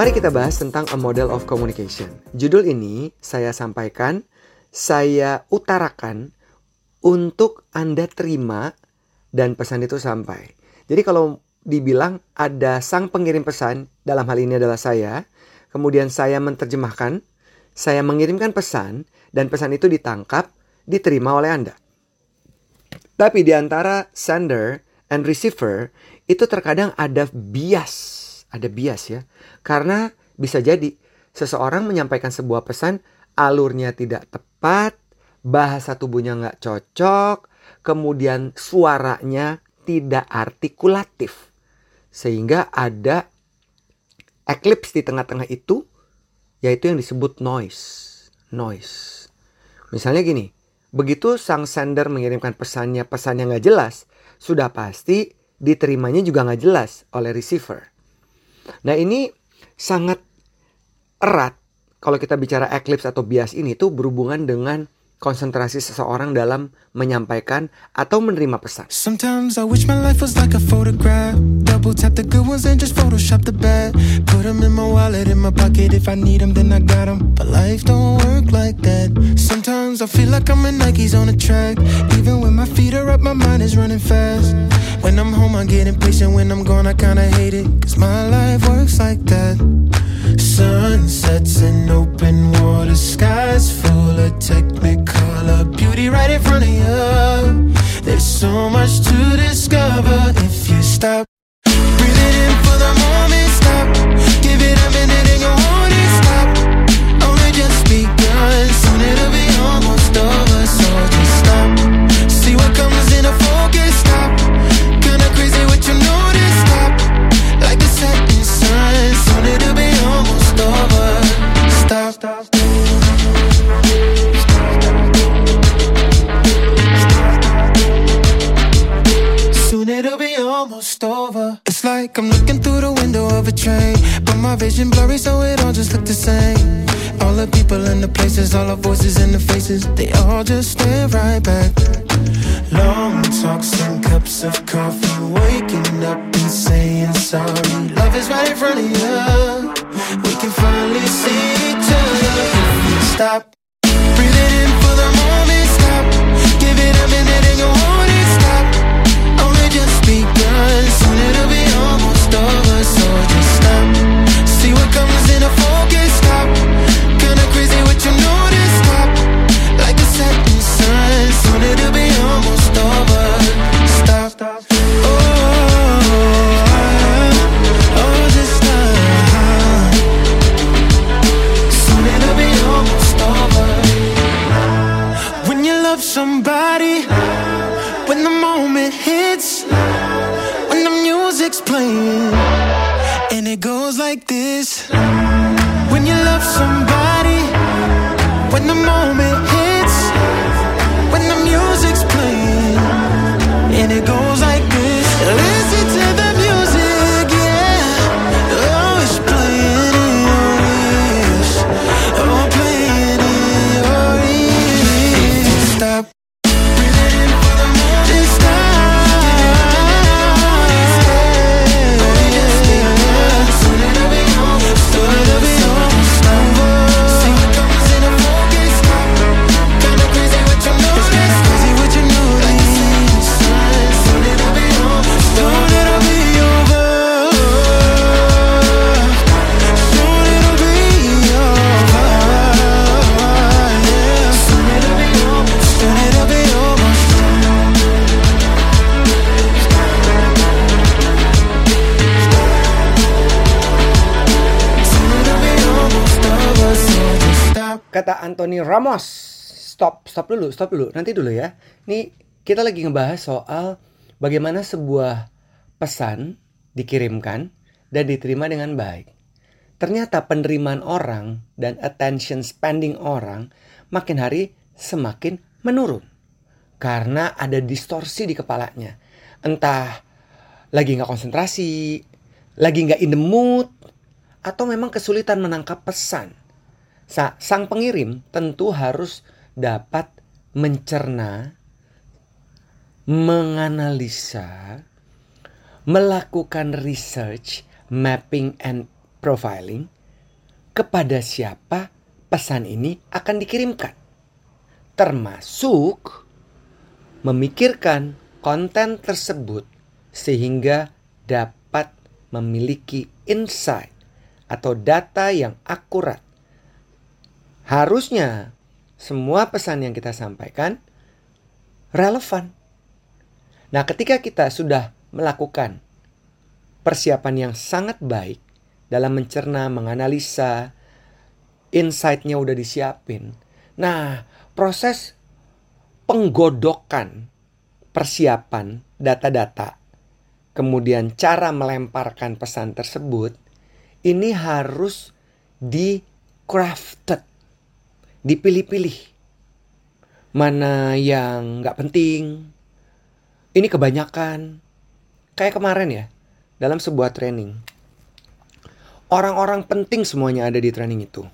Mari kita bahas tentang a model of communication. Judul ini saya sampaikan, saya utarakan untuk Anda terima dan pesan itu sampai. Jadi kalau dibilang ada sang pengirim pesan, dalam hal ini adalah saya, kemudian saya menerjemahkan, saya mengirimkan pesan, dan pesan itu ditangkap, diterima oleh Anda. Tapi di antara sender and receiver itu terkadang ada bias ada bias ya. Karena bisa jadi seseorang menyampaikan sebuah pesan alurnya tidak tepat, bahasa tubuhnya nggak cocok, kemudian suaranya tidak artikulatif. Sehingga ada eclipse di tengah-tengah itu, yaitu yang disebut noise. Noise. Misalnya gini, begitu sang sender mengirimkan pesannya, pesannya nggak jelas, sudah pasti diterimanya juga nggak jelas oleh receiver. Nah ini sangat erat kalau kita bicara eclipse atau bias ini tuh berhubungan dengan konsentrasi seseorang dalam menyampaikan atau menerima pesan. Sometimes I wish my life was like a I feel like I'm in Nikes on a track. Even when my feet are up, my mind is running fast. When I'm home, I get impatient. When I'm gone, I kinda hate it. Cause my life works like that. Sunsets and open water skies full of technicolor beauty right in front of you. There's so much to discover if you stop. Like I'm looking through the window of a train, but my vision blurry, so it all just look the same. All the people and the places, all the voices and the faces, they all just stare right back. Long talks and cups of coffee, waking up and saying sorry. Love is right in front of you. We can finally see each other stop. Breathe it in for the moment, stop. Give it a minute and you won't stop. Only just begun, soon it'll be estoy Kata Anthony Ramos. Stop, stop dulu, stop dulu. Nanti dulu ya. Nih kita lagi ngebahas soal bagaimana sebuah pesan dikirimkan dan diterima dengan baik. Ternyata penerimaan orang dan attention spending orang makin hari semakin menurun. Karena ada distorsi di kepalanya. Entah lagi nggak konsentrasi, lagi nggak in the mood, atau memang kesulitan menangkap pesan. Sa- sang pengirim tentu harus dapat mencerna, menganalisa, melakukan research, mapping and profiling kepada siapa pesan ini akan dikirimkan. Termasuk memikirkan konten tersebut sehingga dapat memiliki insight atau data yang akurat. Harusnya semua pesan yang kita sampaikan relevan. Nah, ketika kita sudah melakukan persiapan yang sangat baik dalam mencerna, menganalisa, insight-nya udah disiapin. Nah, proses penggodokan persiapan data-data, kemudian cara melemparkan pesan tersebut, ini harus di crafted, dipilih-pilih. Mana yang nggak penting, ini kebanyakan. Kayak kemarin ya, dalam sebuah training. Orang-orang penting semuanya ada di training itu.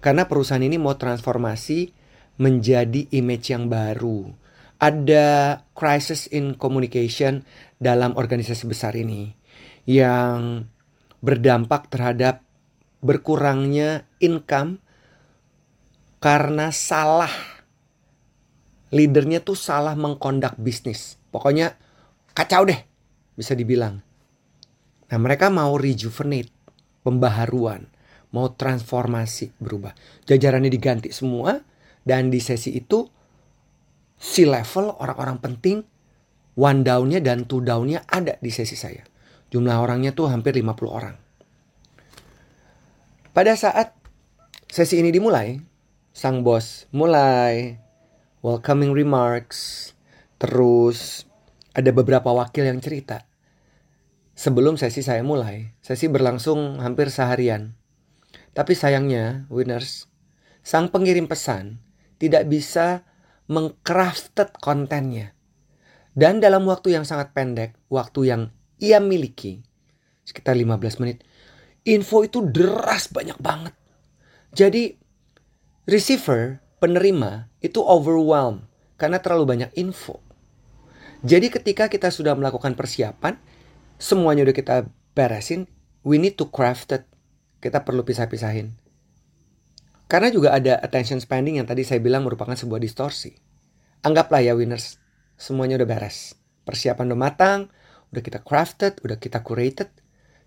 Karena perusahaan ini mau transformasi menjadi image yang baru. Ada crisis in communication dalam organisasi besar ini yang berdampak terhadap berkurangnya income karena salah leadernya tuh salah mengkondak bisnis. Pokoknya kacau deh bisa dibilang. Nah mereka mau rejuvenate, pembaharuan, mau transformasi berubah. Jajarannya diganti semua dan di sesi itu si level orang-orang penting one down-nya dan two down-nya ada di sesi saya. Jumlah orangnya tuh hampir 50 orang. Pada saat sesi ini dimulai, sang bos mulai welcoming remarks, terus ada beberapa wakil yang cerita. Sebelum sesi saya mulai, sesi berlangsung hampir seharian. Tapi sayangnya, winners, sang pengirim pesan tidak bisa mengcrafted kontennya. Dan dalam waktu yang sangat pendek, waktu yang ia miliki sekitar 15 menit. Info itu deras banyak banget. Jadi receiver, penerima itu overwhelmed karena terlalu banyak info. Jadi ketika kita sudah melakukan persiapan, semuanya udah kita beresin, we need to craft it. Kita perlu pisah-pisahin. Karena juga ada attention spending yang tadi saya bilang merupakan sebuah distorsi. Anggaplah ya winners, semuanya udah beres. Persiapan udah matang, udah kita crafted, udah kita curated.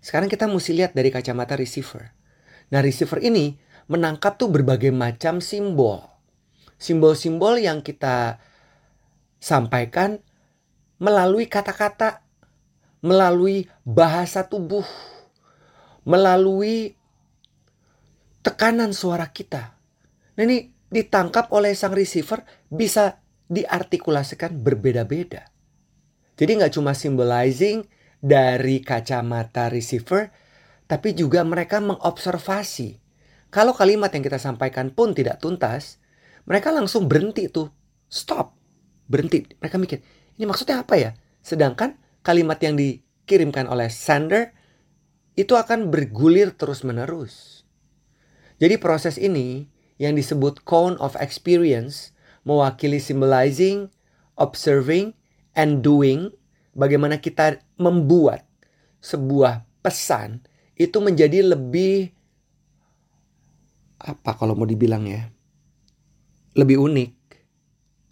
Sekarang kita mesti lihat dari kacamata receiver. Nah receiver ini menangkap tuh berbagai macam simbol. Simbol-simbol yang kita sampaikan melalui kata-kata, melalui bahasa tubuh, melalui tekanan suara kita. Nah ini ditangkap oleh sang receiver bisa diartikulasikan berbeda-beda. Jadi nggak cuma symbolizing dari kacamata receiver, tapi juga mereka mengobservasi. Kalau kalimat yang kita sampaikan pun tidak tuntas, mereka langsung berhenti tuh. Stop. Berhenti. Mereka mikir, ini maksudnya apa ya? Sedangkan kalimat yang dikirimkan oleh sender itu akan bergulir terus-menerus. Jadi proses ini yang disebut cone of experience mewakili symbolizing, observing, and doing, bagaimana kita membuat sebuah pesan itu menjadi lebih apa kalau mau dibilang ya lebih unik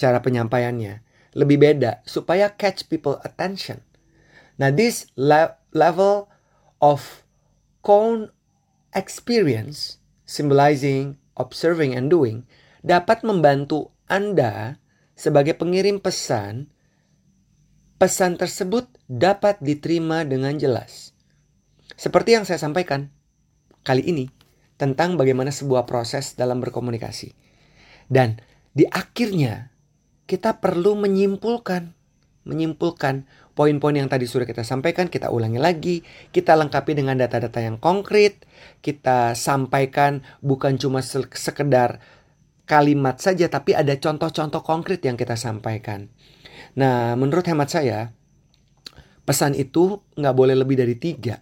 cara penyampaiannya lebih beda supaya catch people attention nah this le level of cone experience symbolizing observing and doing dapat membantu Anda sebagai pengirim pesan pesan tersebut dapat diterima dengan jelas. Seperti yang saya sampaikan kali ini tentang bagaimana sebuah proses dalam berkomunikasi. Dan di akhirnya kita perlu menyimpulkan, menyimpulkan poin-poin yang tadi sudah kita sampaikan, kita ulangi lagi, kita lengkapi dengan data-data yang konkret, kita sampaikan bukan cuma sekedar kalimat saja, tapi ada contoh-contoh konkret yang kita sampaikan. Nah, menurut hemat saya, pesan itu nggak boleh lebih dari tiga.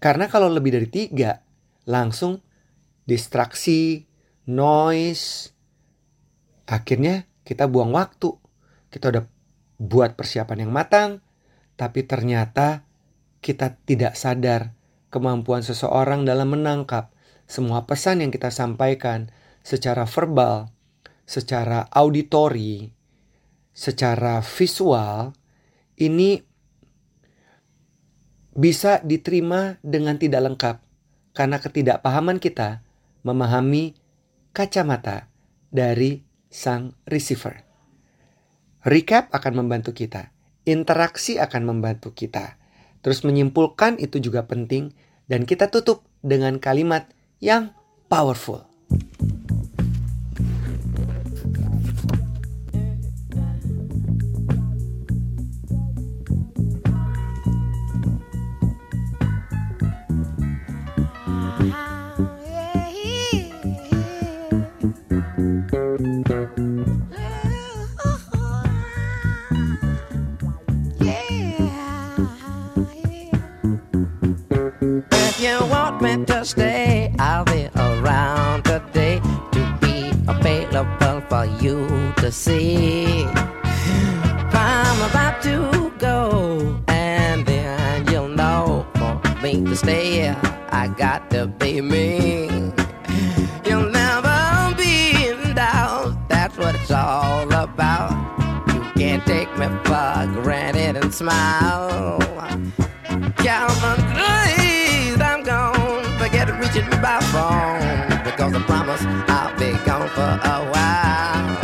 Karena kalau lebih dari tiga, langsung distraksi, noise. Akhirnya kita buang waktu. Kita udah buat persiapan yang matang, tapi ternyata kita tidak sadar kemampuan seseorang dalam menangkap semua pesan yang kita sampaikan secara verbal, secara auditori, secara visual, ini bisa diterima dengan tidak lengkap karena ketidakpahaman kita memahami kacamata dari sang receiver. Recap akan membantu kita, interaksi akan membantu kita. Terus menyimpulkan itu juga penting dan kita tutup dengan kalimat yang powerful. Stay. I'll be around today to be available for you to see. I'm about to go, and then you'll know for me to stay. I got to be me. You'll never be in doubt. That's what it's all about. You can't take me for granted and smile. Count on because I promise I'll be gone for a while.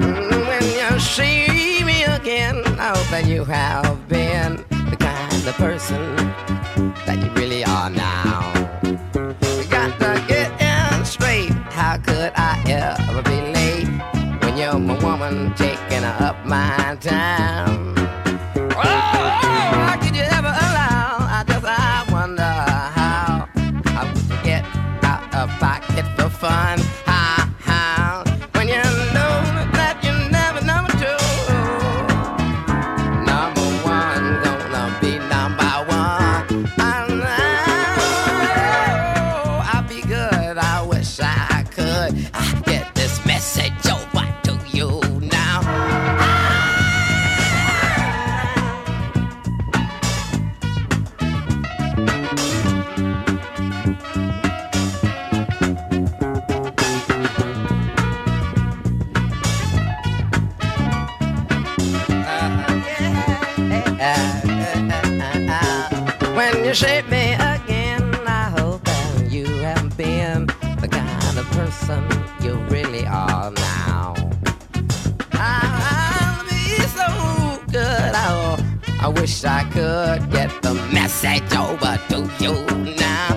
Mm, when you see me again, I hope that you have been the kind of person that you really are now. We got to get in straight. How could I ever be late when you're my woman taking up my time? I could I get this message over to you now. Uh-huh, when you shape me up. Person you really are now. I'll be so good. I, I wish I could get the message over to you now.